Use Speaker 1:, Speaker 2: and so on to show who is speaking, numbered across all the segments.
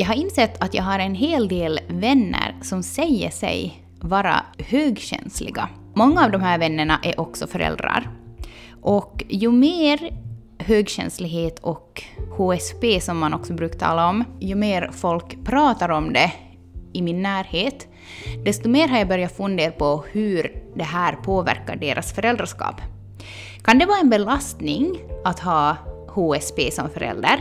Speaker 1: Jag har insett att jag har en hel del vänner som säger sig vara högkänsliga. Många av de här vännerna är också föräldrar. Och ju mer högkänslighet och HSP som man också brukar tala om, ju mer folk pratar om det i min närhet, desto mer har jag börjat fundera på hur det här påverkar deras föräldraskap. Kan det vara en belastning att ha HSP som förälder?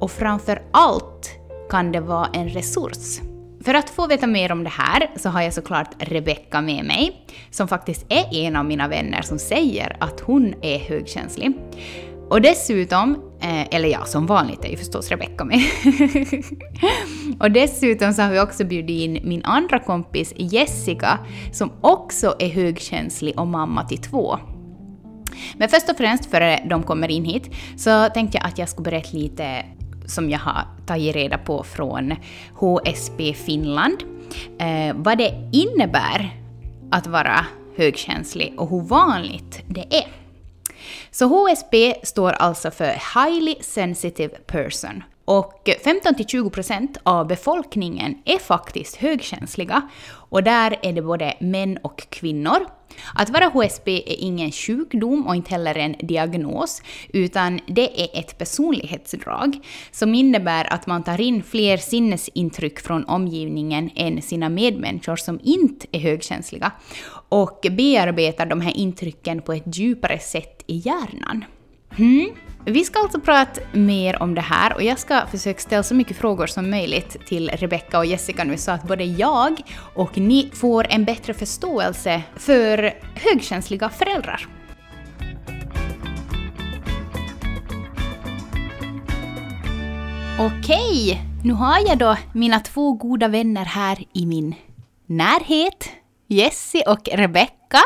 Speaker 1: Och framför allt kan det vara en resurs. För att få veta mer om det här så har jag såklart Rebecka med mig, som faktiskt är en av mina vänner som säger att hon är högkänslig. Och dessutom, eh, eller ja, som vanligt är ju förstås Rebecka med. och dessutom så har vi också bjudit in min andra kompis Jessica, som också är högkänslig och mamma till två. Men först och främst, före de kommer in hit, så tänkte jag att jag skulle berätta lite som jag har tagit reda på från HSB Finland. Eh, vad det innebär att vara högkänslig och hur vanligt det är. Så HSP står alltså för Highly Sensitive Person. Och 15-20% av befolkningen är faktiskt högkänsliga. Och där är det både män och kvinnor. Att vara HSP är ingen sjukdom och inte heller en diagnos, utan det är ett personlighetsdrag som innebär att man tar in fler sinnesintryck från omgivningen än sina medmänniskor som inte är högkänsliga och bearbetar de här intrycken på ett djupare sätt i hjärnan. Mm. Vi ska alltså prata mer om det här och jag ska försöka ställa så mycket frågor som möjligt till Rebecca och Jessica nu så att både jag och ni får en bättre förståelse för högkänsliga föräldrar. Okej, nu har jag då mina två goda vänner här i min närhet. Jessie och Rebecca.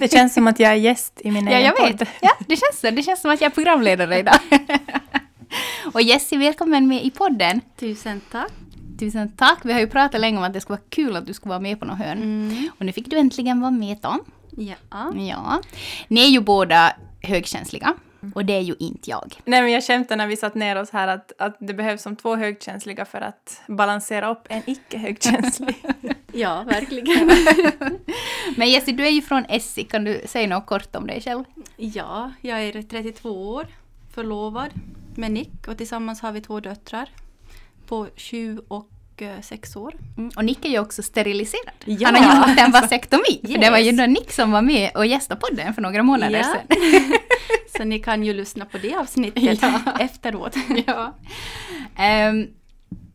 Speaker 2: Det känns som att jag är gäst i min
Speaker 1: ja,
Speaker 2: egen
Speaker 1: jag
Speaker 2: podd.
Speaker 1: vet. Ja, det känns så. Det känns som att jag är programledare idag. och Jessie, välkommen med i podden.
Speaker 3: Tusen tack.
Speaker 1: Tusen tack. Vi har ju pratat länge om att det skulle vara kul att du skulle vara med på något hörn.
Speaker 3: Mm.
Speaker 1: Och nu fick du äntligen vara med Tom.
Speaker 3: Ja.
Speaker 1: Ja. Ni är ju båda högkänsliga. Och det är ju inte jag.
Speaker 2: Nej, men jag skämtade när vi satt ner oss här att, att det behövs som två högkänsliga för att balansera upp en icke högkänslig.
Speaker 3: ja, verkligen.
Speaker 1: Men Jessie, du är ju från Essi. Kan du säga något kort om dig själv?
Speaker 3: ja, jag är 32 år, förlovad med Nick och tillsammans har vi två döttrar på 7 och 6 år.
Speaker 1: Mm. Och Nick är ju också steriliserad.
Speaker 3: Ja.
Speaker 1: Han har haft en vasektomi. För det var ju
Speaker 3: Yes.
Speaker 1: då Nick som var med och gästade podden för några månader
Speaker 3: Ja.
Speaker 1: sedan.
Speaker 3: Så ni kan ju lyssna på det avsnittet
Speaker 1: Ja.
Speaker 3: efteråt.
Speaker 1: ja. Ehm,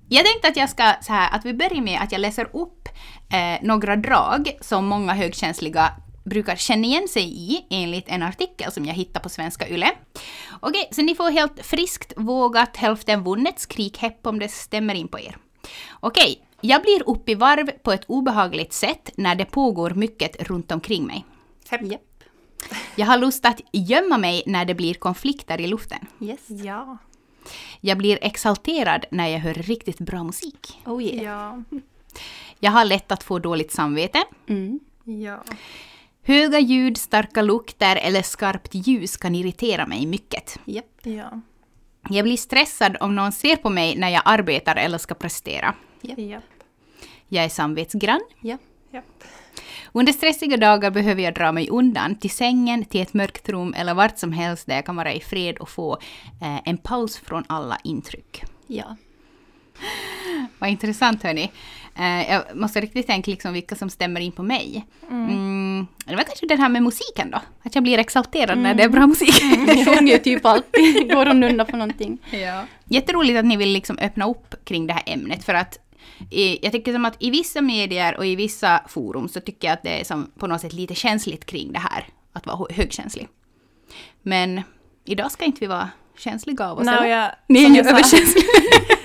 Speaker 1: jag tänkte att jag ska så här, att vi börjar med att jag läser upp eh, några drag som många högkänsliga brukar känna igen sig i enligt en artikel som jag hittade på Svenska Yle. Okej, så ni får helt friskt vågat hälften vunnet skrik hepp om det stämmer in på er. Okej, jag blir upp i varv på ett obehagligt sätt när det pågår mycket runt omkring mig.
Speaker 3: Japp.
Speaker 1: Jag har lust att gömma mig när det blir konflikter i luften.
Speaker 3: Yes.
Speaker 2: Ja.
Speaker 1: Jag blir exalterad när jag hör riktigt bra musik.
Speaker 3: Oh yeah.
Speaker 2: Ja.
Speaker 1: Jag har lätt att få dåligt samvete.
Speaker 3: Mm.
Speaker 2: Ja.
Speaker 1: Höga ljud, starka lukter eller skarpt ljus kan irritera mig mycket.
Speaker 3: Japp.
Speaker 2: Ja.
Speaker 1: Jag blir stressad om någon ser på mig när jag arbetar eller ska prestera.
Speaker 3: Japp.
Speaker 2: Japp.
Speaker 1: Jag är samvetsgrann.
Speaker 3: Japp.
Speaker 2: Japp.
Speaker 1: Under stressiga dagar behöver jag dra mig undan till sängen, till ett mörkt rum eller vart som helst där jag kan vara i fred och få eh, en paus från alla intryck.
Speaker 3: Ja.
Speaker 1: Vad intressant hörni. Eh, jag måste riktigt tänka liksom vilka som stämmer in på mig. Mm. Det var kanske det här med musiken då. Att jag blir exalterad när det är bra musik.
Speaker 3: Jag sjunger ju typ alltid. Går och nunnar på någonting.
Speaker 1: Ja. Jätteroligt att ni vill liksom öppna upp kring det här ämnet för att eh, jag tycker som att i vissa medier och i vissa forum så tycker jag att det är som på något sätt lite känsligt kring det här att vara hö- högkänslig. Men idag ska inte vi vara känsliga av oss,
Speaker 2: Nej, jag,
Speaker 1: Ni är
Speaker 2: som
Speaker 1: ju
Speaker 2: jag sa-
Speaker 1: överkänsliga.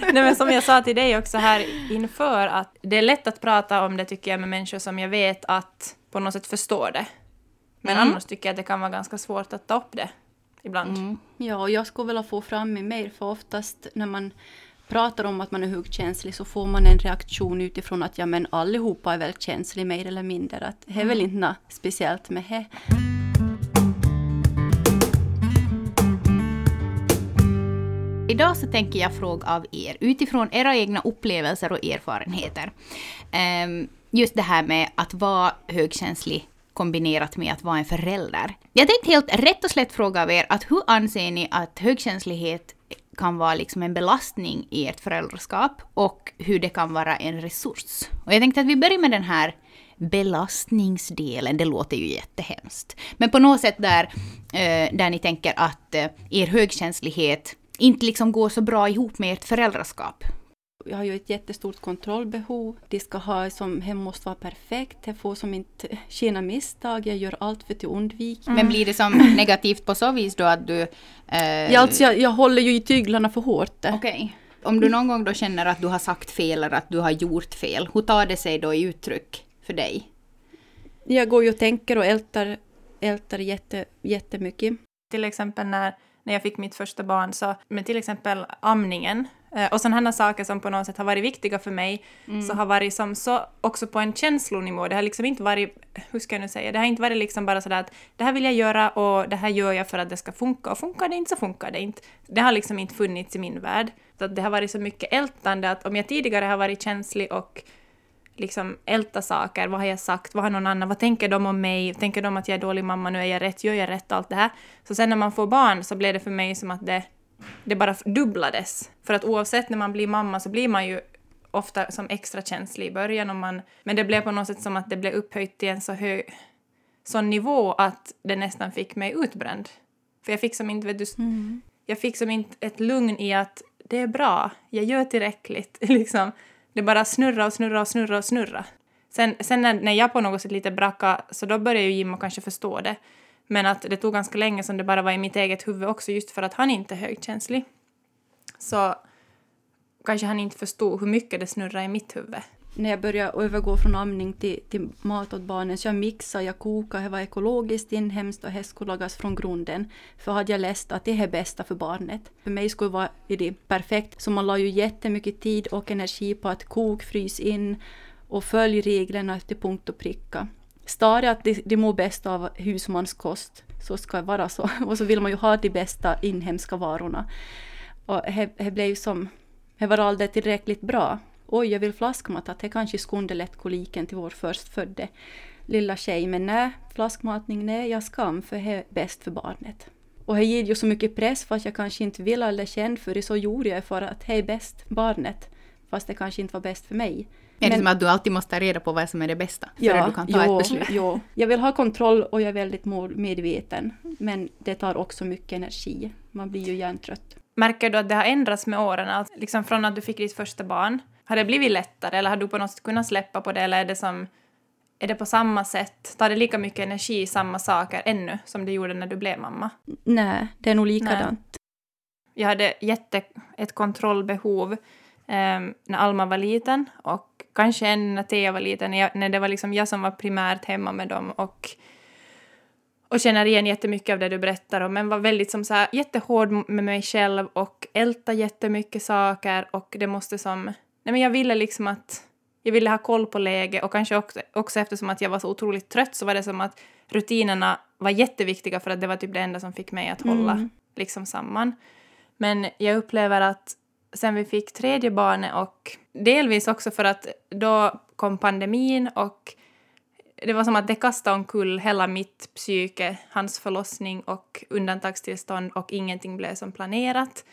Speaker 2: Nej, men som jag sa till dig också här inför att det är lätt att prata om det tycker jag med människor som jag vet att på något sätt förstår det. Men
Speaker 1: Mm.
Speaker 2: annars tycker jag att det kan vara ganska svårt att ta upp det ibland.
Speaker 1: Mm.
Speaker 3: Ja, och jag skulle vilja få fram mig mer, för oftast när man pratar om att man är högkänslig så får man en reaktion utifrån att ja men allihopa är väl känsliga mer eller mindre. Att det är väl inte något speciellt med det.
Speaker 1: Idag så tänker jag fråga av er, utifrån era egna upplevelser och erfarenheter. Um, just det här med att vara högkänslig kombinerat med att vara en förälder. Jag tänkte helt rätt och slätt fråga av er att hur anser ni att högkänslighet kan vara liksom en belastning i ert föräldraskap och hur det kan vara en resurs. Och jag tänkte att vi börjar med den här belastningsdelen, det låter ju jättehemskt. Men på något sätt där, eh, där ni tänker att eh, er högkänslighet inte liksom går så bra ihop med ert föräldraskap.
Speaker 3: Jag har ju ett jättestort kontrollbehov. De ska ha som, hem måste vara perfekt. Jag får som inte känna misstag. Jag gör allt för att undvika.
Speaker 1: Mm. Men blir det som negativt på så vis då att du...
Speaker 3: Eh... Ja, alltså jag, jag håller ju i tyglarna för hårt.
Speaker 1: Okej. Okay. Om du någon gång då känner att du har sagt fel eller att du har gjort fel, hur tar det sig då i uttryck för dig?
Speaker 3: Jag går ju och tänker och ältar, ältar jätte, jättemycket.
Speaker 2: Till exempel när när jag fick mitt första barn, så, men till exempel amningen och sådana saker som på något sätt har varit viktiga för mig, mm. så har varit som så också på en känslonivå. Det har liksom inte varit, hur ska jag nu säga, det har inte varit liksom bara sådär att det här vill jag göra och det här gör jag för att det ska funka och funkar det inte så funkar det inte. Det har liksom inte funnits i min värld. Så det har varit så mycket ältande att om jag tidigare har varit känslig och liksom älta saker. Vad har jag sagt? Vad har någon annan? Vad tänker de om mig? Tänker de att jag är dålig mamma? Nu är jag rätt? Gör jag rätt? Allt det här. Så sen när man får barn så blev det för mig som att det, det bara dubblades. För att oavsett när man blir mamma så blir man ju ofta som extra känslig i början. Om man, men det blev på något sätt som att det blev upphöjt till en så hög sån nivå att det nästan fick mig utbränd. För jag fick som inte, vet du, mm. jag fick som inte ett lugn i att det är bra, jag gör tillräckligt. liksom. Det bara snurra och snurra och snurra och snurra. Sen, sen när, när jag på något sätt lite braka så då började ju Jimmo kanske förstå det. Men att det tog ganska länge som det bara var i mitt eget huvud också just för att han inte är högkänslig. Så kanske han inte förstod hur mycket det snurrar i mitt huvud
Speaker 3: när jag började övergå från amning till, till mat åt barnen, så jag mixade, jag kokade, det var ekologiskt, inhemskt och det skulle lagas från grunden. För hade jag läst att det är bästa för barnet. För mig skulle det vara det perfekt, så man la ju jättemycket tid och energi på att koka, frys in och följ reglerna till punkt och pricka. Står det att de, de mår bäst av husmanskost, så ska det vara så. Och så vill man ju ha de bästa inhemska varorna. Och det blev ju som, det var aldrig tillräckligt bra oj, jag vill flaskmata, det kanske skulle underlätta koliken till vår förstfödde lilla tjej. Men nej, flaskmatning, nej, jag skam, för det är bäst för barnet. Och det ger ju så mycket press fast jag kanske inte vill eller känner för det, så gjorde jag för att det är bäst barnet. Fast det kanske inte var bäst för mig.
Speaker 1: Är det som att du alltid måste ta reda på vad som är det bästa? Ja, du kan ta jo, ett beslut?
Speaker 3: Jo, jag vill ha kontroll och jag är väldigt målmedveten. Men det tar också mycket energi. Man blir ju hjärntrött.
Speaker 2: Märker du att det har ändrats med åren? Alltså, liksom från att du fick ditt första barn har det blivit lättare eller har du på något sätt kunnat släppa på det eller är det som är det på samma sätt? Tar det lika mycket energi i samma saker ännu som det gjorde när du blev mamma?
Speaker 3: Nej, det är nog likadant. Nej.
Speaker 2: Jag hade jätte ett kontrollbehov um, när Alma var liten och kanske ännu när Thea var liten, när, jag, när det var liksom jag som var primärt hemma med dem och och känner igen jättemycket av det du berättar om, men var väldigt som så här, jättehård med mig själv och älta jättemycket saker och det måste som nej men jag ville liksom att jag ville ha koll på läget och kanske också, också eftersom att jag var så otroligt trött så var det som att rutinerna var jätteviktiga för att det var typ det enda som fick mig att hålla mm. liksom samman. Men jag upplever att sen vi fick tredje barnet och delvis också för att då kom pandemin och det var som att det kastade omkull hela mitt psyke, hans förlossning och undantagstillstånd och ingenting blev som planerat.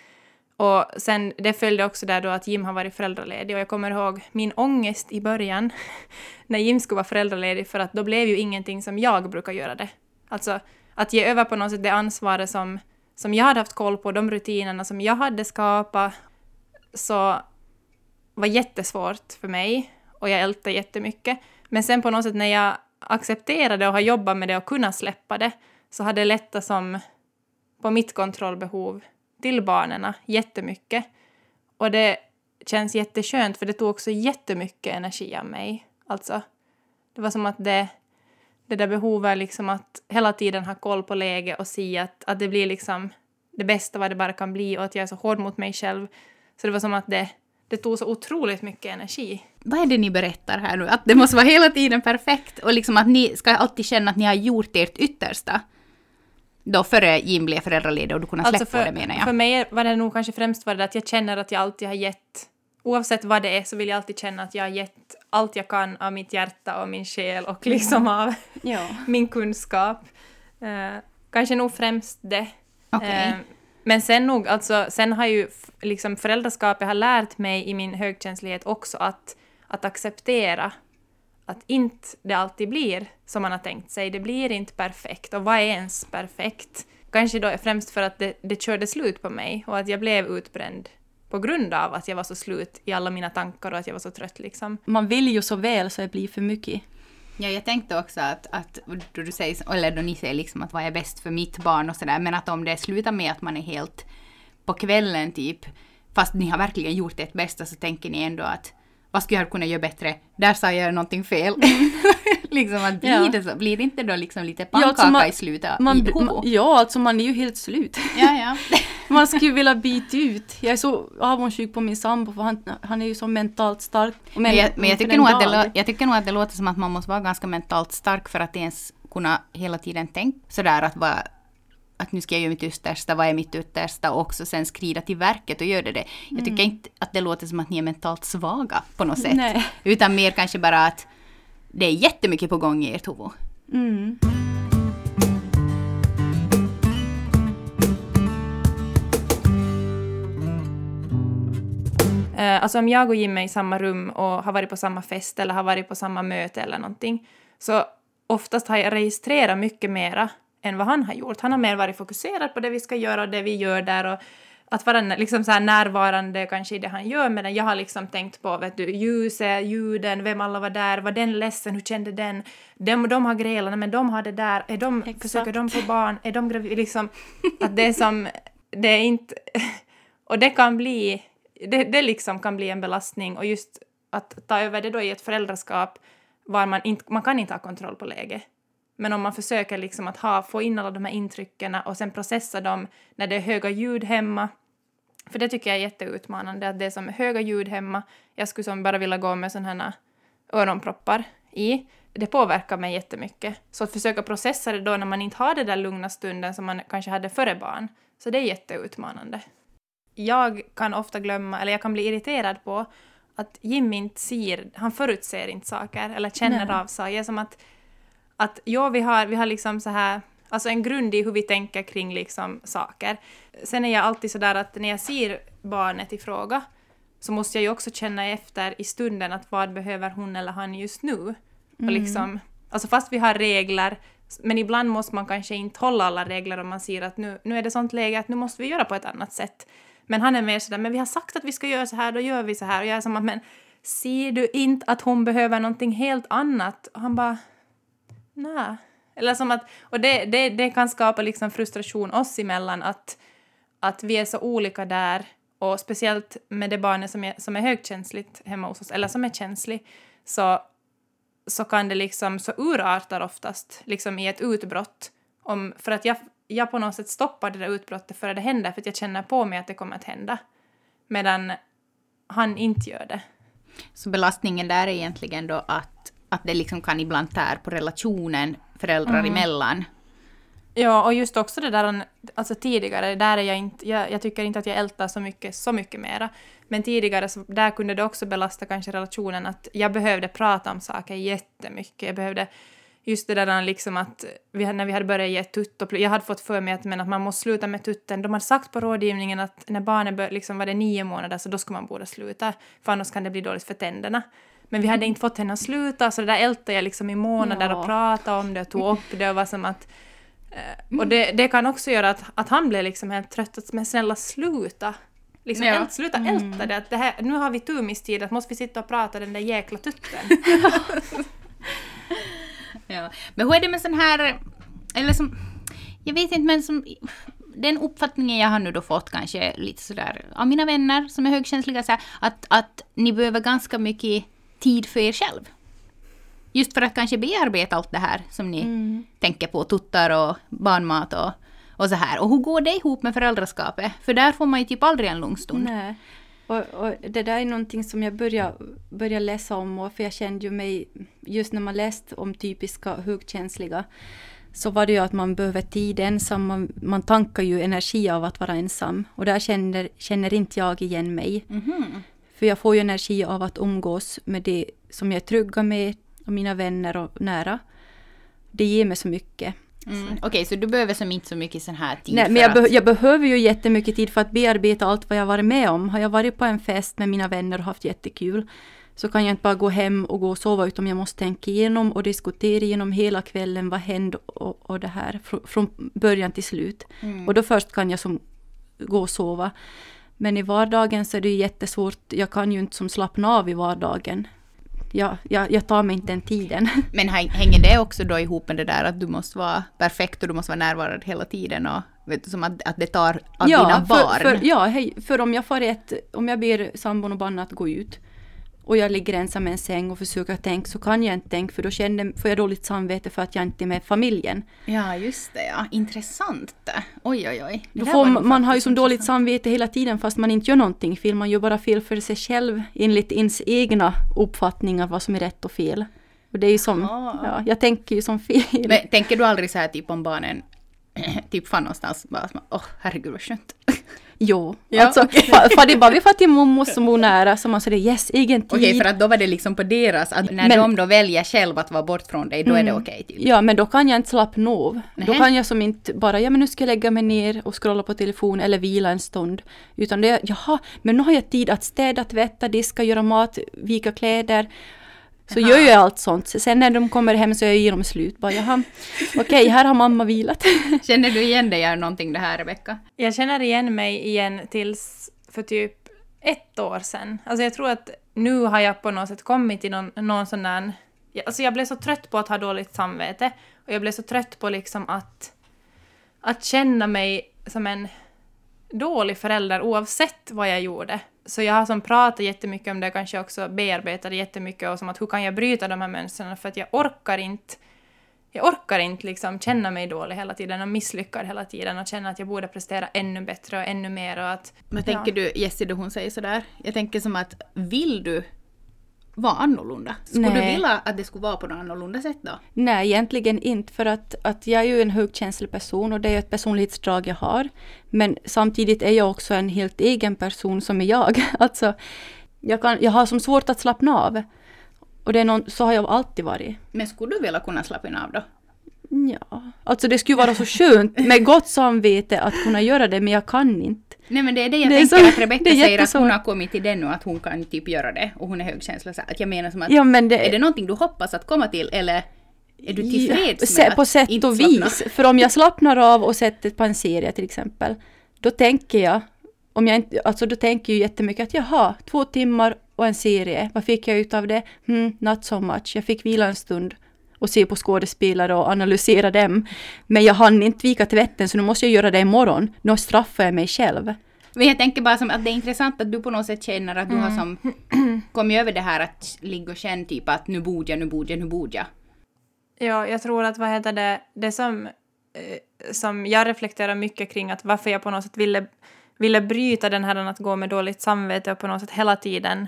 Speaker 2: Och sen, det följde också där då att Jim har varit föräldraledig och jag kommer ihåg min ångest i början när Jim skulle vara föräldraledig för att då blev ju ingenting som jag brukar göra det. Alltså att ge över på något sätt det ansvaret som, som jag hade haft koll på, de rutinerna som jag hade skapat, så var jättesvårt för mig och jag ältade jättemycket. Men sen på något sätt när jag accepterade och har jobbat med det och kunnat släppa det så har det lättat som på mitt kontrollbehov till barnen jättemycket. Och det känns jätteskönt för det tog också jättemycket energi av mig. Alltså, det var som att det, det där behovet liksom att hela tiden ha koll på läget och se att, att det blir liksom det bästa vad det bara kan bli och att jag är så hård mot mig själv. Så det var som att det, det tog så otroligt mycket energi.
Speaker 1: Vad är det ni berättar här nu? Att det måste vara hela tiden perfekt och liksom att ni ska alltid känna att ni har gjort ert yttersta? Då före Jim blev föräldraledig och du kunde släppa
Speaker 2: Alltså för,
Speaker 1: det menar jag.
Speaker 2: för mig var det nog kanske främst var det att jag känner att jag alltid har gett, oavsett vad det är så vill jag alltid känna att jag har gett allt jag kan av mitt hjärta och min själ och liksom av
Speaker 3: Ja.
Speaker 2: min kunskap. Eh, kanske nog främst det.
Speaker 1: Okej.
Speaker 2: Eh, men sen nog, alltså, sen har ju liksom föräldraskapet har lärt mig i min högkänslighet också att, att acceptera att inte det alltid blir som man har tänkt sig. Det blir inte perfekt. Och vad är ens perfekt? Kanske då främst för att det, det körde slut på mig och att jag blev utbränd på grund av att jag var så slut i alla mina tankar och att jag var så trött liksom.
Speaker 3: Man vill ju så väl så det blir för mycket.
Speaker 1: Ja, jag tänkte också att, att då du säger, eller då ni säger liksom att vad är bäst för mitt barn och sådär, men att om det slutar med att man är helt på kvällen typ, fast ni har verkligen gjort ert bästa så tänker ni ändå att vad skulle jag kunna göra bättre? Där sa jag någonting fel. liksom att blir
Speaker 3: Ja.
Speaker 1: det så? Blir det inte då liksom lite
Speaker 3: Ja,
Speaker 1: pannkaka
Speaker 3: alltså man-
Speaker 1: i slutet?
Speaker 3: Man,
Speaker 1: i
Speaker 3: man, ja, alltså man är ju helt slut.
Speaker 1: Ja, ja.
Speaker 3: Man skulle vilja byta ut. Jag är så avundsjuk på min sambo för han, han är ju så mentalt stark. Och
Speaker 1: Men, jag, men jag, tycker nog att det, jag tycker nog att det låter som att man måste vara ganska mentalt stark för att ens kunna hela tiden tänka sådär att vara att nu ska jag göra mitt yttersta, vad är mitt yttersta och också sen skrida till verket och göra det. Jag tycker inte att det låter som att ni är mentalt svaga på något sätt.
Speaker 3: Nej.
Speaker 1: Utan mer kanske bara att det är jättemycket på gång i ert huvud.
Speaker 3: Mm.
Speaker 2: Eh, alltså om jag och Jim är i samma rum och har varit på samma fest eller har varit på samma möte eller någonting, så oftast har jag registrerat mycket mera än vad han har gjort. Han har mer varit fokuserad på det vi ska göra och det vi gör där och att vara liksom så närvarande kanske i det han gör, medan jag har liksom tänkt på vet du, ljuset, ljuden, vem alla var där, var den ledsen, hur kände den, de, de har grälat, men de har det där, är de,
Speaker 3: Exakt.
Speaker 2: försöker de få barn, är de gravida, liksom att det är som, det är inte, och det kan bli, det, det liksom kan bli en belastning och just att ta över det då i ett föräldraskap var man inte, man kan inte ha kontroll på läget. Men om man försöker liksom att ha, få in alla de här intrycken och sen processa dem när det är höga ljud hemma. För det tycker jag är jätteutmanande, att det är som höga ljud hemma. Jag skulle som bara vilja gå med sådana här öronproppar i. Det påverkar mig jättemycket. Så att försöka processa det då när man inte har den där lugna stunden som man kanske hade före barn. Så det är jätteutmanande. Jag kan ofta glömma, eller jag kan bli irriterad på att Jim inte ser, han förutser inte saker eller känner
Speaker 3: Nej.
Speaker 2: av saker. Som att, att ja, vi har, vi har liksom så här, alltså en grund i hur vi tänker kring liksom saker. Sen är jag alltid så där att när jag ser barnet i fråga så måste jag ju också känna efter i stunden att vad behöver hon eller han just nu? Och liksom, alltså fast vi har regler, men ibland måste man kanske inte hålla alla regler om man ser att nu, nu är det sånt läge att nu måste vi göra på ett annat sätt. Men han är mer sådär, men vi har sagt att vi ska göra så här, då gör vi så här. Och jag är som att, men ser du inte att hon behöver någonting helt annat? Och han bara, nej. Eller som att, och det, det, det kan skapa liksom frustration oss emellan att, att vi är så olika där och speciellt med det barnet som är, som är högkänsligt hemma hos oss, eller som är känslig, så, så kan det liksom, så urartar oftast liksom i ett utbrott. Om, för att jag, jag på något sätt stoppar det där utbrottet före det händer, för att jag känner på mig att det kommer att hända. Medan han inte gör det.
Speaker 1: Så belastningen där är egentligen då att, att det liksom kan ibland tär på relationen föräldrar emellan.
Speaker 2: Ja, och just också det där, alltså tidigare, där är jag inte, jag, jag tycker inte att jag ältar så mycket, så mycket mera. Men tidigare, så, där kunde det också belasta kanske relationen att jag behövde prata om saker jättemycket. Jag behövde, just det där liksom att vi, när vi hade börjat ge tutt och jag hade fått för mig att, men att man måste sluta med tutten. De hade sagt på rådgivningen att när barnet bör, liksom var det nio månader så då ska man borde sluta, för annars kan det bli dåligt för tänderna. Men vi hade inte fått henne att sluta, så det där ältade jag liksom i månader
Speaker 3: Ja.
Speaker 2: och pratade om det och tog upp det och var som att Eh, Och det, det kan också göra att, att han blir liksom helt trött. Att, men snälla sluta! Liksom,
Speaker 1: Ja.
Speaker 2: ält, sluta älta det. Att det här, nu har vi tumistid, att måste vi sitta och prata den där jäkla tutten.
Speaker 1: Ja. Men hur är det med sån här, eller som, jag vet inte men som, den uppfattningen jag har nu då fått kanske lite sådär av mina vänner som är högkänsliga, så här, att, att ni behöver ganska mycket tid för er själv. Just för att kanske bearbeta allt det här som ni tänker på, tuttar och barnmat och, och så här. Och hur går det ihop med föräldraskapet? För där får man ju typ aldrig en lugn stund.
Speaker 3: Nej. Och, och det där är någonting som jag börjar, börjar läsa om, och för jag kände ju mig, just när man läst om typiska högkänsliga, så var det ju att man behöver tid ensam. Man, man tankar ju energi av att vara ensam. Och där känner, känner inte jag igen mig.
Speaker 1: Mhm.
Speaker 3: För jag får ju energi av att umgås med det som jag är trygga med och mina vänner och nära. Det ger mig så mycket.
Speaker 1: Mm. Okej, så du behöver som inte så mycket sån här tid
Speaker 3: Nej, men jag,
Speaker 1: att...
Speaker 3: be- jag behöver ju jättemycket tid för att bearbeta allt vad jag varit med om. Har jag varit på en fest med mina vänner och haft jättekul så kan jag inte bara gå hem och gå och sova utan jag måste tänka igenom och diskutera igenom hela kvällen vad hände och, och det här fr- från början till slut.
Speaker 1: Mm.
Speaker 3: Och då först kan jag som gå och sova. Men i vardagen så är det ju jättesvårt. Jag kan ju inte som slappna av i vardagen. Jag, jag, jag tar mig inte den tiden.
Speaker 1: Men häng- hänger det också då ihop med det där att du måste vara perfekt och du måste vara närvarande hela tiden och vet du, som att, att det tar av dina barn?
Speaker 3: För, för, ja, hej, för om jag får ett, om jag ber sambon och barnen att gå ut och jag ligger ensam i en säng och försöker tänka så kan jag inte tänka för då känner, får jag dåligt samvete för att jag inte är med familjen.
Speaker 1: Ja, just det ja. Intressant. Oj, oj, oj.
Speaker 3: Då får, man, har ju som dåligt samvete hela tiden fast man inte gör någonting. Fel, man gör bara fel för sig själv enligt ens egna uppfattningar vad som är rätt och fel. Och det är ju som, ja, jag tänker ju som fel.
Speaker 1: Men tänker du aldrig så här typ om barnen typ fan någonstans bara åh herregud vad skönt.
Speaker 3: Jo,
Speaker 1: Ja,
Speaker 3: alltså, fa, det bara vi får till mormor som bor nära så man säger yes, egen tid.
Speaker 1: Okej, för att då var det liksom på deras, att när
Speaker 3: Men-
Speaker 1: de då väljer själv att vara bort från dig, då är det okej typ.
Speaker 3: Ja, men då kan jag inte slappna av. Då kan jag som inte bara, ja men nu ska jag lägga mig ner och scrolla på telefon eller vila en stund. Utan det är, jaha, men nu har jag tid att städa, tvätta, diska, göra mat, vika kläder. Så
Speaker 1: Jaha.
Speaker 3: gör jag allt sånt. Så Sen när de kommer hem så är jag dem slut. Bara, jaha, okej, här har mamma vilat.
Speaker 1: Känner du igen dig i någonting det här Rebecka?
Speaker 2: Jag känner igen mig igen tills för typ ett år sedan. Alltså jag tror att nu har jag på något sätt kommit till någon, någon sån där... jag- Alltså jag blev så trött på att ha dåligt samvete. Och jag blev så trött på liksom att... Att känna mig som en dålig förälder oavsett vad jag gjorde. Så jag har som pratat jättemycket om det, kanske också bearbetat det jättemycket och som att hur kan jag bryta de här mönstren? För att jag orkar inte jag orkar inte liksom känna mig dålig hela tiden och misslyckad hela tiden och känna att jag borde prestera ännu bättre och ännu mer och att...
Speaker 1: Men tänker du, Jessie, då hon säger sådär, jag tänker som att vill du vara annorlunda? Skulle du
Speaker 3: Nej.
Speaker 1: vilja att det skulle vara på något annorlunda sätt då?
Speaker 3: Nej, egentligen inte för att, att jag är ju en högkänslig person och det är ett personlighetsdrag jag har. Men samtidigt är jag också en helt egen person som är jag. Alltså, jag, kan, jag har som svårt att slappna av. Och det är någon, så har jag alltid varit.
Speaker 1: Men skulle du vilja kunna slappna av då?
Speaker 3: Ja, alltså det skulle vara så skönt med gott samvete att kunna göra det, men jag kan inte.
Speaker 1: Nej men det är det jag
Speaker 3: Det
Speaker 1: tänker
Speaker 3: så-
Speaker 1: att Rebecka säger att hon har kommit till den och att hon kan typ göra det och hon är högkänslig. Så att jag menar som att,
Speaker 3: Ja, men det,
Speaker 1: är det någonting du hoppas att komma till eller är du tillfreds
Speaker 3: Ja,
Speaker 1: med
Speaker 3: se- På sätt och vis. För om jag slappnar av och sätter på en serie till exempel, då tänker jag, om jag inte, alltså då tänker jag jättemycket att jaha, två timmar och en serie, vad fick jag ut av det? Hmm, not so much. Jag fick vila en stund och se på skådespelare och analysera dem. Men jag hann inte vika tvätten så nu måste jag göra det imorgon. Nu straffar jag mig själv.
Speaker 1: Men jag tänker bara som att det är intressant att du på något sätt känner att du har
Speaker 3: Mm.
Speaker 1: som kommit över det här att ligga och känna typ att nu borde jag, nu borde jag, nu borde jag.
Speaker 2: Ja, jag tror att vad heter det, det som, eh, som jag reflekterar mycket kring att varför jag på något sätt ville, ville bryta den här att gå med dåligt samvete och på något sätt hela tiden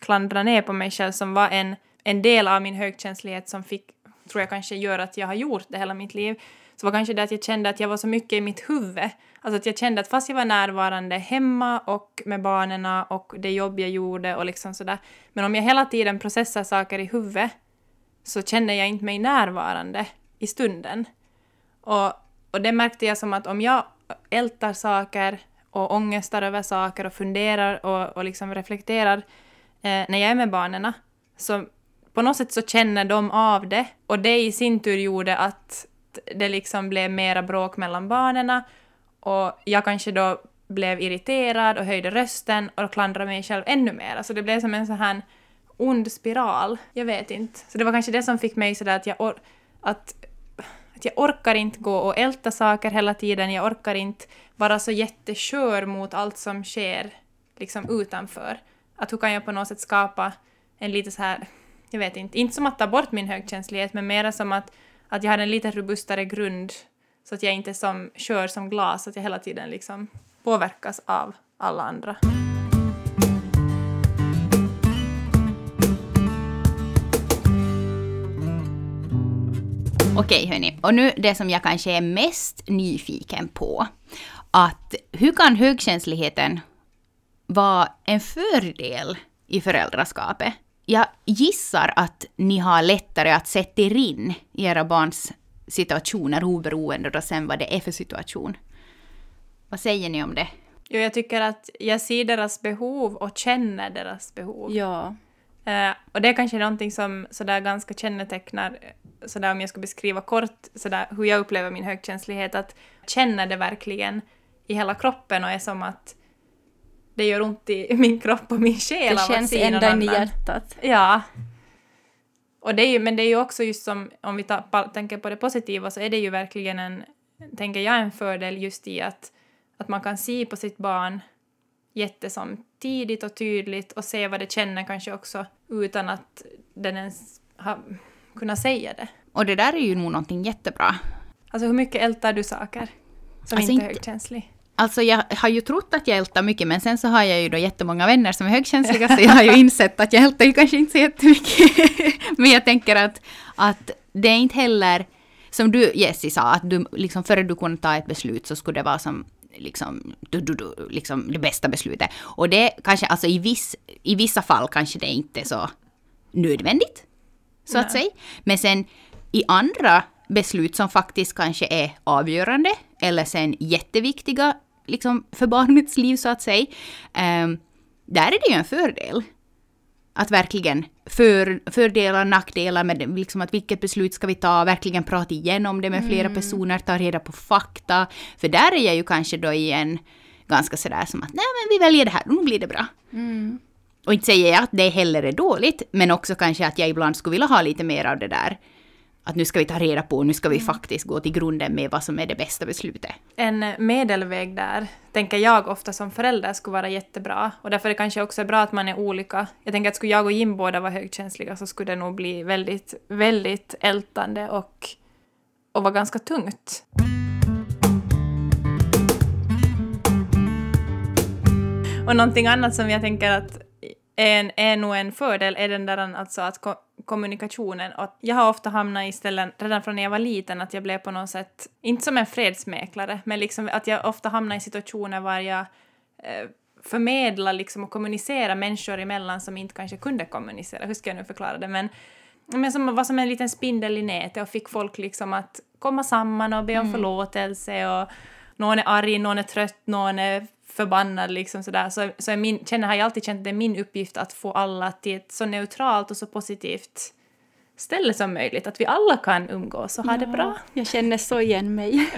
Speaker 2: klandra ner på mig själv som var en, en del av min högkänslighet som fick, tror jag kanske gör att jag har gjort det hela mitt liv, så var kanske det att jag kände att jag var så mycket i mitt huvud. Alltså att jag kände att fast jag var närvarande hemma och med barnen och det jobb jag gjorde och liksom sådär, men om jag hela tiden processar saker i huvudet så känner jag inte mig närvarande i stunden. Och, och det märkte jag som att om jag ältar saker och ångestar över saker och funderar och, och liksom reflekterar eh, när jag är med barnen så på något sätt så känner de av det och det i sin tur gjorde att det liksom blev mera bråk mellan barnen och jag kanske då blev irriterad och höjde rösten och klandrade mig själv ännu mer. Alltså det blev som en sån här ond spiral. Jag vet inte. Så det var kanske det som fick mig sådär att jag, or- att, att jag orkar inte gå och älta saker hela tiden. Jag orkar inte vara så jätteskör mot allt som sker liksom utanför. Att hur kan jag på något sätt skapa en lite så här, jag vet inte, inte som att ta bort min högkänslighet men mera som att, att jag har en lite robustare grund så att jag inte som kör som glas, att jag hela tiden liksom påverkas av alla andra.
Speaker 1: Okej hörni, och nu det som jag kanske är mest nyfiken på. Att hur kan högkänsligheten vara en fördel i föräldraskapet? Jag gissar att ni har lättare att sätta er in i era barns situationer oberoende då sen vad det är för situation. Vad säger ni om det?
Speaker 2: Jo, jag tycker att jag ser deras behov och känner deras behov.
Speaker 3: Ja.
Speaker 2: Eh, och det är kanske någonting som sådär ganska kännetecknar, sådär om jag ska beskriva kort, sådär hur jag upplever min högkänslighet, att jag känner det verkligen i hela kroppen och är som att det gör ont i min kropp och min själ
Speaker 3: Det känns ända in i hjärtat.
Speaker 2: Ja. Och det är ju, men det är ju också just som, om vi pa- tänker på det positiva, så är det ju verkligen en, tänker jag, en fördel just i att, att man kan se på sitt barn jättesom tidigt och tydligt och se vad det känner kanske också utan att den ens har kunnat säga det.
Speaker 1: Och det där är ju nog någonting jättebra.
Speaker 2: Alltså hur mycket ältar du saker som
Speaker 1: Alltså
Speaker 2: inte är
Speaker 1: inte-
Speaker 2: högkänslig?
Speaker 1: Alltså jag har ju trott att jag ältar mycket, men sen så har jag ju då jättemånga vänner som är högkänsliga, så jag har ju insett att jag ältar ju kanske inte så jättemycket. men jag tänker att, att det är inte heller, som du Jessie sa, att du, liksom, före du kunde ta ett beslut så skulle det vara som liksom, du, du, du, liksom det bästa beslutet. Och det kanske, alltså i, viss, i vissa fall kanske det inte är så nödvändigt, så att
Speaker 2: Nej.
Speaker 1: säga. Men sen i andra beslut som faktiskt kanske är avgörande eller sen jätteviktiga liksom för barnets liv så att säga, ehm, där är det ju en fördel. Att verkligen för, fördelar, nackdelar med liksom att vilket beslut ska vi ta, verkligen prata igenom det med flera personer, ta reda på fakta. För där är jag ju kanske då igen ganska sådär som att nej men vi väljer det här, nu blir det bra. Och inte säger jag att det heller är dåligt, men också kanske att jag ibland skulle vilja ha lite mer av det där. Att nu ska vi ta reda på, nu ska vi faktiskt gå till grunden med vad som är det bästa beslutet.
Speaker 2: En medelväg där, tänker jag ofta som förälder skulle vara jättebra. Och därför är det kanske också bra att man är olika. Jag tänker att skulle jag och Jim båda vara högkänsliga så skulle det nog bli väldigt, väldigt ältande och, och vara ganska tungt. Och någonting annat som jag tänker att en, är nog en fördel är den där alltså att ko- kommunikationen. Och jag har ofta hamnat i ställen, redan från när jag var liten, att jag blev på något sätt, inte som en fredsmäklare, men liksom att jag ofta hamnar i situationer var jag eh, förmedla liksom och kommunicera människor emellan som inte kanske kunde kommunicera. Hur ska jag nu förklara det? Men, men som var som en liten spindel i nätet och fick folk liksom att komma samman och be om förlåtelse och någon är arg, någon är trött, någon är förbannad liksom sådär. Så, så är min, känner, har jag alltid känt att det är min uppgift att få alla till ett så neutralt och så positivt ställe som möjligt. Att vi alla kan umgås och ha det bra.
Speaker 3: Jag känner så igen mig.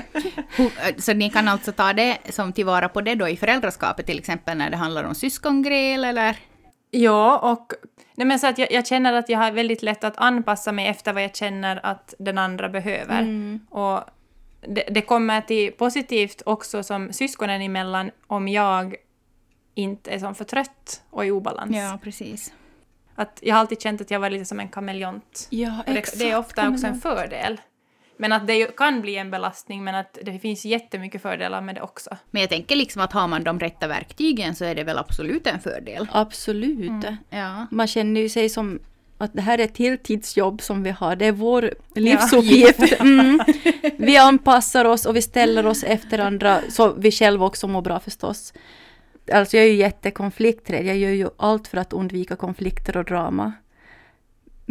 Speaker 1: Hur- Så ni kan alltså ta det som tillvara på det då i föräldraskapet till exempel när det handlar om syskongräl eller?
Speaker 2: Ja, och nej men så att jag, jag känner att jag har väldigt lätt att anpassa mig efter vad jag känner att den andra behöver. Och det, det kommer till positivt också som syskonen emellan om jag inte är som för trött och i obalans.
Speaker 1: precis.
Speaker 2: Att jag har alltid känt att jag var lite som en kameleont.
Speaker 3: Ja,
Speaker 2: Och det, det är ofta också en fördel. Men att det kan bli en belastning, men att det finns jättemycket fördelar med det också.
Speaker 1: Men jag tänker liksom att har man de rätta verktygen så är det väl absolut en fördel.
Speaker 3: Absolut.
Speaker 1: Ja.
Speaker 3: Man känner ju sig som att det här är ett heltidsjobb som vi har. Det är vår livsuppgift. Mm. Vi anpassar oss och vi ställer oss efter andra så vi själva också mår bra förstås. Alltså jag är ju jättekonflikträdd. Jag gör ju allt för att undvika konflikter och drama.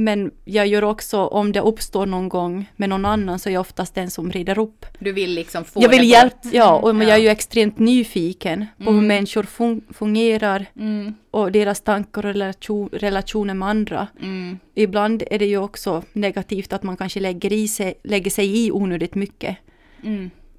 Speaker 3: Men jag gör också, om det uppstår någon gång med någon annan, så är jag oftast den som rider upp.
Speaker 1: Du vill liksom få
Speaker 3: Jag
Speaker 1: det
Speaker 3: vill
Speaker 1: bort.
Speaker 3: hjälpa, ja, och
Speaker 1: Ja.
Speaker 3: jag är ju extremt nyfiken på hur
Speaker 1: Mm.
Speaker 3: människor fun- fungerar
Speaker 1: Mm,
Speaker 3: och deras tankar och relation, relationer med andra.
Speaker 1: mm,
Speaker 3: Ibland är det ju också negativt att man kanske lägger, i sig, lägger sig i onödigt mycket.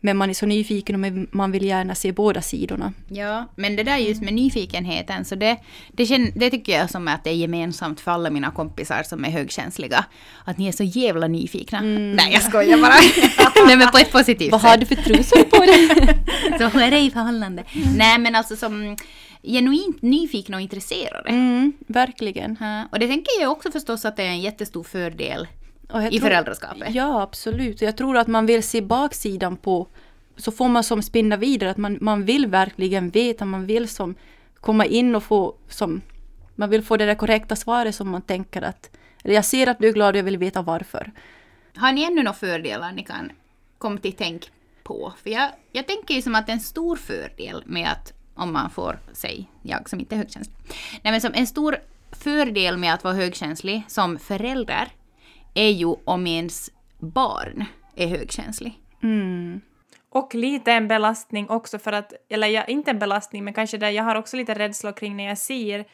Speaker 1: Mm.
Speaker 3: Men man är så nyfiken och man- vill gärna se båda sidorna.
Speaker 1: Ja, men det där just med nyfikenheten, så det, det, det tycker jag som att det är gemensamt för alla mina kompisar som är högkänsliga. Att ni är så jävla nyfikna. Nej, jag skojar bara. Nej, men på ett positivt
Speaker 3: Vad
Speaker 1: sätt.
Speaker 3: har du för trosor på dig?
Speaker 1: Så är det i förhållande? Nej, men alltså som genuint nyfikna och intresserade.
Speaker 3: Mm, verkligen.
Speaker 1: Ja, Och det tänker jag också förstås att det är en jättestor fördel i
Speaker 3: tror-
Speaker 1: föräldraskapet.
Speaker 3: Ja, absolut. Jag tror att man vill se baksidan på, så får man som spinna vidare, att man, man vill verkligen veta, man vill som komma in och få som, man vill få det där korrekta svaret som man tänker att, eller jag ser att du är glad och jag vill veta varför.
Speaker 1: Har ni ännu några fördelar ni kan komma till tänk på? För jag, jag tänker ju som att en stor fördel med att, om man får säga, jag som inte är högkänslig. Nej men som en stor fördel med att vara högkänslig som förälder är ju om ens barn är högkänslig.
Speaker 3: Mm.
Speaker 2: Och lite en belastning också för att, eller jag, inte en belastning, men kanske där jag har också lite rädsla kring när jag ser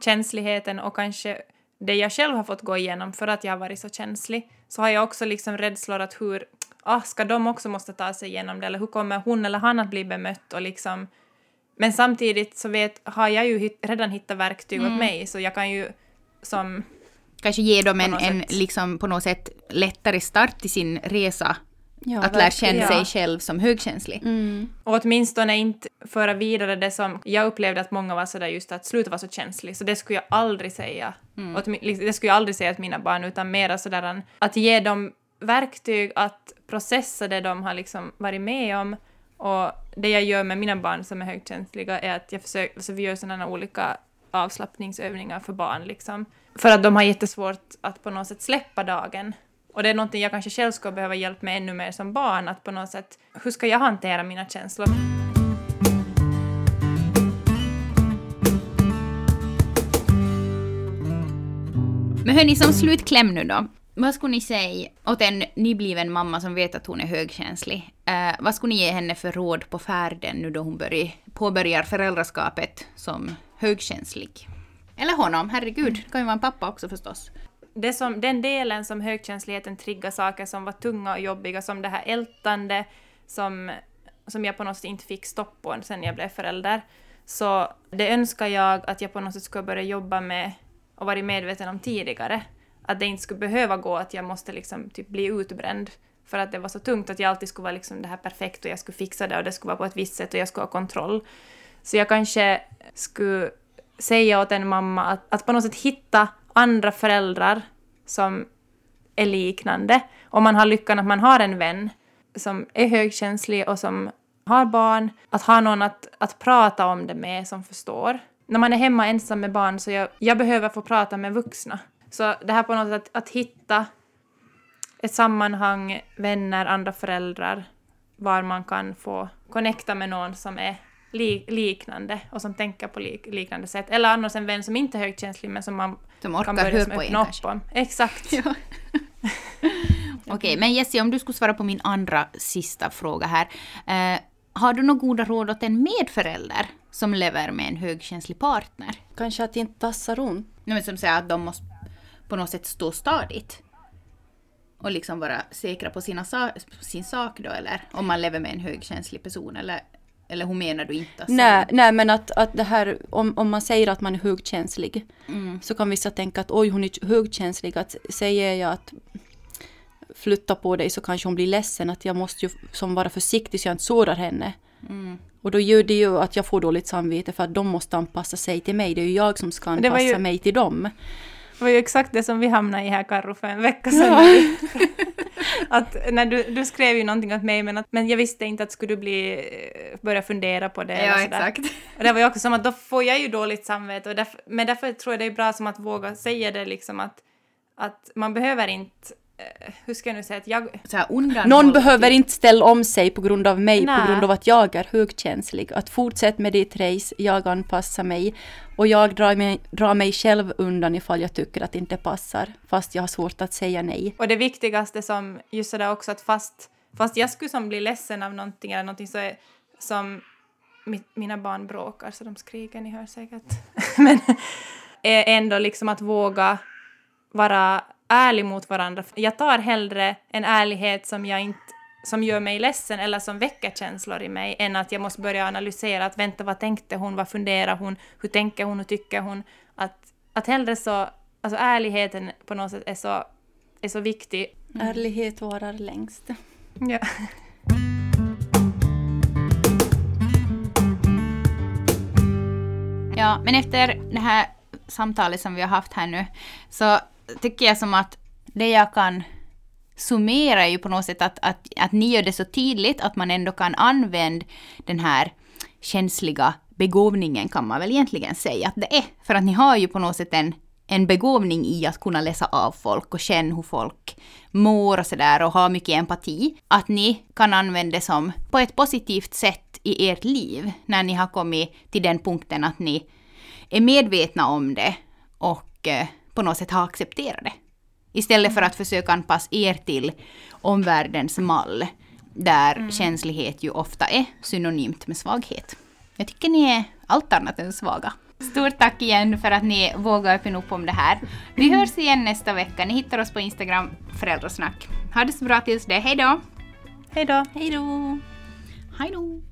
Speaker 2: känsligheten och kanske det jag själv har fått gå igenom för att jag har varit så känslig, så har jag också liksom rädslor att hur, ah, ska de också måste ta sig igenom det, eller hur kommer hon eller han att bli bemött och liksom men samtidigt så vet, har jag ju hit, redan hittat verktyg
Speaker 1: Mm.
Speaker 2: åt mig, så jag kan ju som...
Speaker 1: Kanske ge dem en, en liksom på något sätt lättare start i sin resa.
Speaker 3: Ja,
Speaker 1: att lära känna sig själv som högkänslig.
Speaker 3: Mm.
Speaker 2: Och åtminstone inte föra vidare det som jag upplevde att många var sådär just att sluta vara så känslig, så det skulle jag aldrig säga.
Speaker 1: Mm.
Speaker 2: Det skulle jag aldrig säga till mina barn, utan mera sådär att ge dem verktyg att processa det de har liksom varit med om. Och det jag gör med mina barn som är högkänsliga är att jag försöker, alltså vi gör sådana olika avslappningsövningar för barn liksom. För att de har jättesvårt att på något sätt släppa dagen. Och det är någonting jag kanske själv skulle behöva hjälp med ännu mer som barn, att på något sätt, hur ska jag hantera mina känslor?
Speaker 1: Men hörni, som slutkläm nu då. Vad skulle ni säga åt en nybliven mamma som vet att hon är högkänslig? Eh, vad skulle ni ge henne för råd på färden nu då hon börjar, påbörjar föräldraskapet som högkänslig? Eller honom, herregud, det kan ju vara en pappa också förstås.
Speaker 2: det som, den delen som högkänsligheten triggar saker som var tunga och jobbiga, som det här ältande som, som jag på något sätt inte fick stopp på sen jag blev förälder. Så det önskar jag att jag på något sätt skulle börja jobba med och varit medveten om tidigare. Att det inte skulle behöva gå att jag måste liksom typ bli utbränd för att det var så tungt att jag alltid skulle vara liksom det här perfekt och jag skulle fixa det och det skulle vara på ett visst sätt och jag skulle ha kontroll. Så jag kanske skulle säga åt en mamma att, att på något sätt hitta andra föräldrar som är liknande. Om man har lyckan att man har en vän som är högkänslig och som har barn, att ha någon att, att prata om det med som förstår. När man är hemma ensam med barn så jag, jag behöver få prata med vuxna. Så det här på något sätt att, att hitta ett sammanhang, vänner, andra föräldrar, var man kan få connecta med någon som är li liknande och som tänker på lik liknande sätt. Eller annars en vän som inte är högkänslig men som man
Speaker 1: Som
Speaker 2: kan
Speaker 1: orkar
Speaker 2: börja
Speaker 1: höra
Speaker 2: som
Speaker 1: på
Speaker 2: öppna upp om. Exakt.
Speaker 1: Ja. Okej, men Jessie, om du skulle svara på min andra sista fråga här. Eh, har du några goda råd åt en medförälder som lever med en högkänslig partner?
Speaker 3: Kanske att inte tassa runt.
Speaker 1: Nej, men som säger att de måste på något sätt stå stadigt. Och liksom vara säkra på sina sa- sin sak då, eller? Om man lever med en högkänslig person, eller, eller hur menar du inte? Alltså?
Speaker 3: Nej, nej men att, att det här, om, om man säger att man är högkänslig,
Speaker 1: Mm.
Speaker 3: så kan vissa tänka att oj hon är högkänslig, att säger jag att flytta på dig så kanske hon blir ledsen, att jag måste ju som vara försiktig så jag inte sårar henne.
Speaker 1: Mm.
Speaker 3: Och då gör det ju att jag får dåligt samvete för att de måste anpassa sig till mig. Det är ju jag som ska anpassa
Speaker 2: ju-
Speaker 3: mig till dem.
Speaker 2: Det var ju exakt det som vi hamnade i här Karro för en vecka sedan. att, när du, du skrev ju någonting åt mig men, att, men jag visste inte att skulle du bli, eh, börja fundera på det.
Speaker 1: Ja, exakt.
Speaker 2: Och det var ju också som att då får jag ju dåligt samvete. Och därför, men därför tror jag det är bra som att våga säga det liksom att, att man behöver inte, hur ska jag nu säga att jag,
Speaker 3: Någon behöver inte ställa om sig på grund av mig,
Speaker 2: Nej.
Speaker 3: på grund av att jag är högkänslig. Att fortsätta med ditt race, jag anpassar mig och jag drar mig, drar mig själv undan ifall jag tycker att det inte passar, fast jag har svårt att säga nej.
Speaker 2: Och det viktigaste som, just sådär också att fast, fast jag skulle som bli ledsen av någonting eller någonting så är som mi, mina barn bråkar så de skriker, ni hör säkert. Men är ändå liksom att våga vara ärlig mot varandra. Jag tar hellre en ärlighet som jag inte som gör mig ledsen eller som väcker känslor i mig än att jag måste börja analysera att vänta vad tänkte hon, vad funderar hon, hur tänker hon, hur tycker hon. Att, att hellre så, alltså ärligheten på något sätt är så, är så viktig.
Speaker 3: Ärlighet varar längst.
Speaker 2: Ja.
Speaker 1: Ja, men efter det här samtalet som vi har haft här nu så tycker jag som att det jag kan summera är ju på något sätt att, att, att ni gör det så tydligt att man ändå kan använda den här känsliga begåvningen kan man väl egentligen säga att det är. För att ni har ju på något sätt en, en begåvning i att kunna läsa av folk och känna hur folk mår och sådär och ha mycket empati. Att ni kan använda det som på ett positivt sätt i ert liv när ni har kommit till den punkten att ni är medvetna om det och eh, på något sätt har accepterat det. Istället för att försöka anpassa er till omvärldens mall där mm. känslighet ju ofta är synonymt med svaghet. Jag tycker ni är allt annat än svaga. Stort tack igen för att ni vågar öppna upp om det här. Vi hörs igen nästa vecka. Ni hittar oss på Instagram, föräldrasnack. Ha det så bra tills det. Hej då!
Speaker 2: Hej då!
Speaker 3: Hej då!
Speaker 1: Hej då!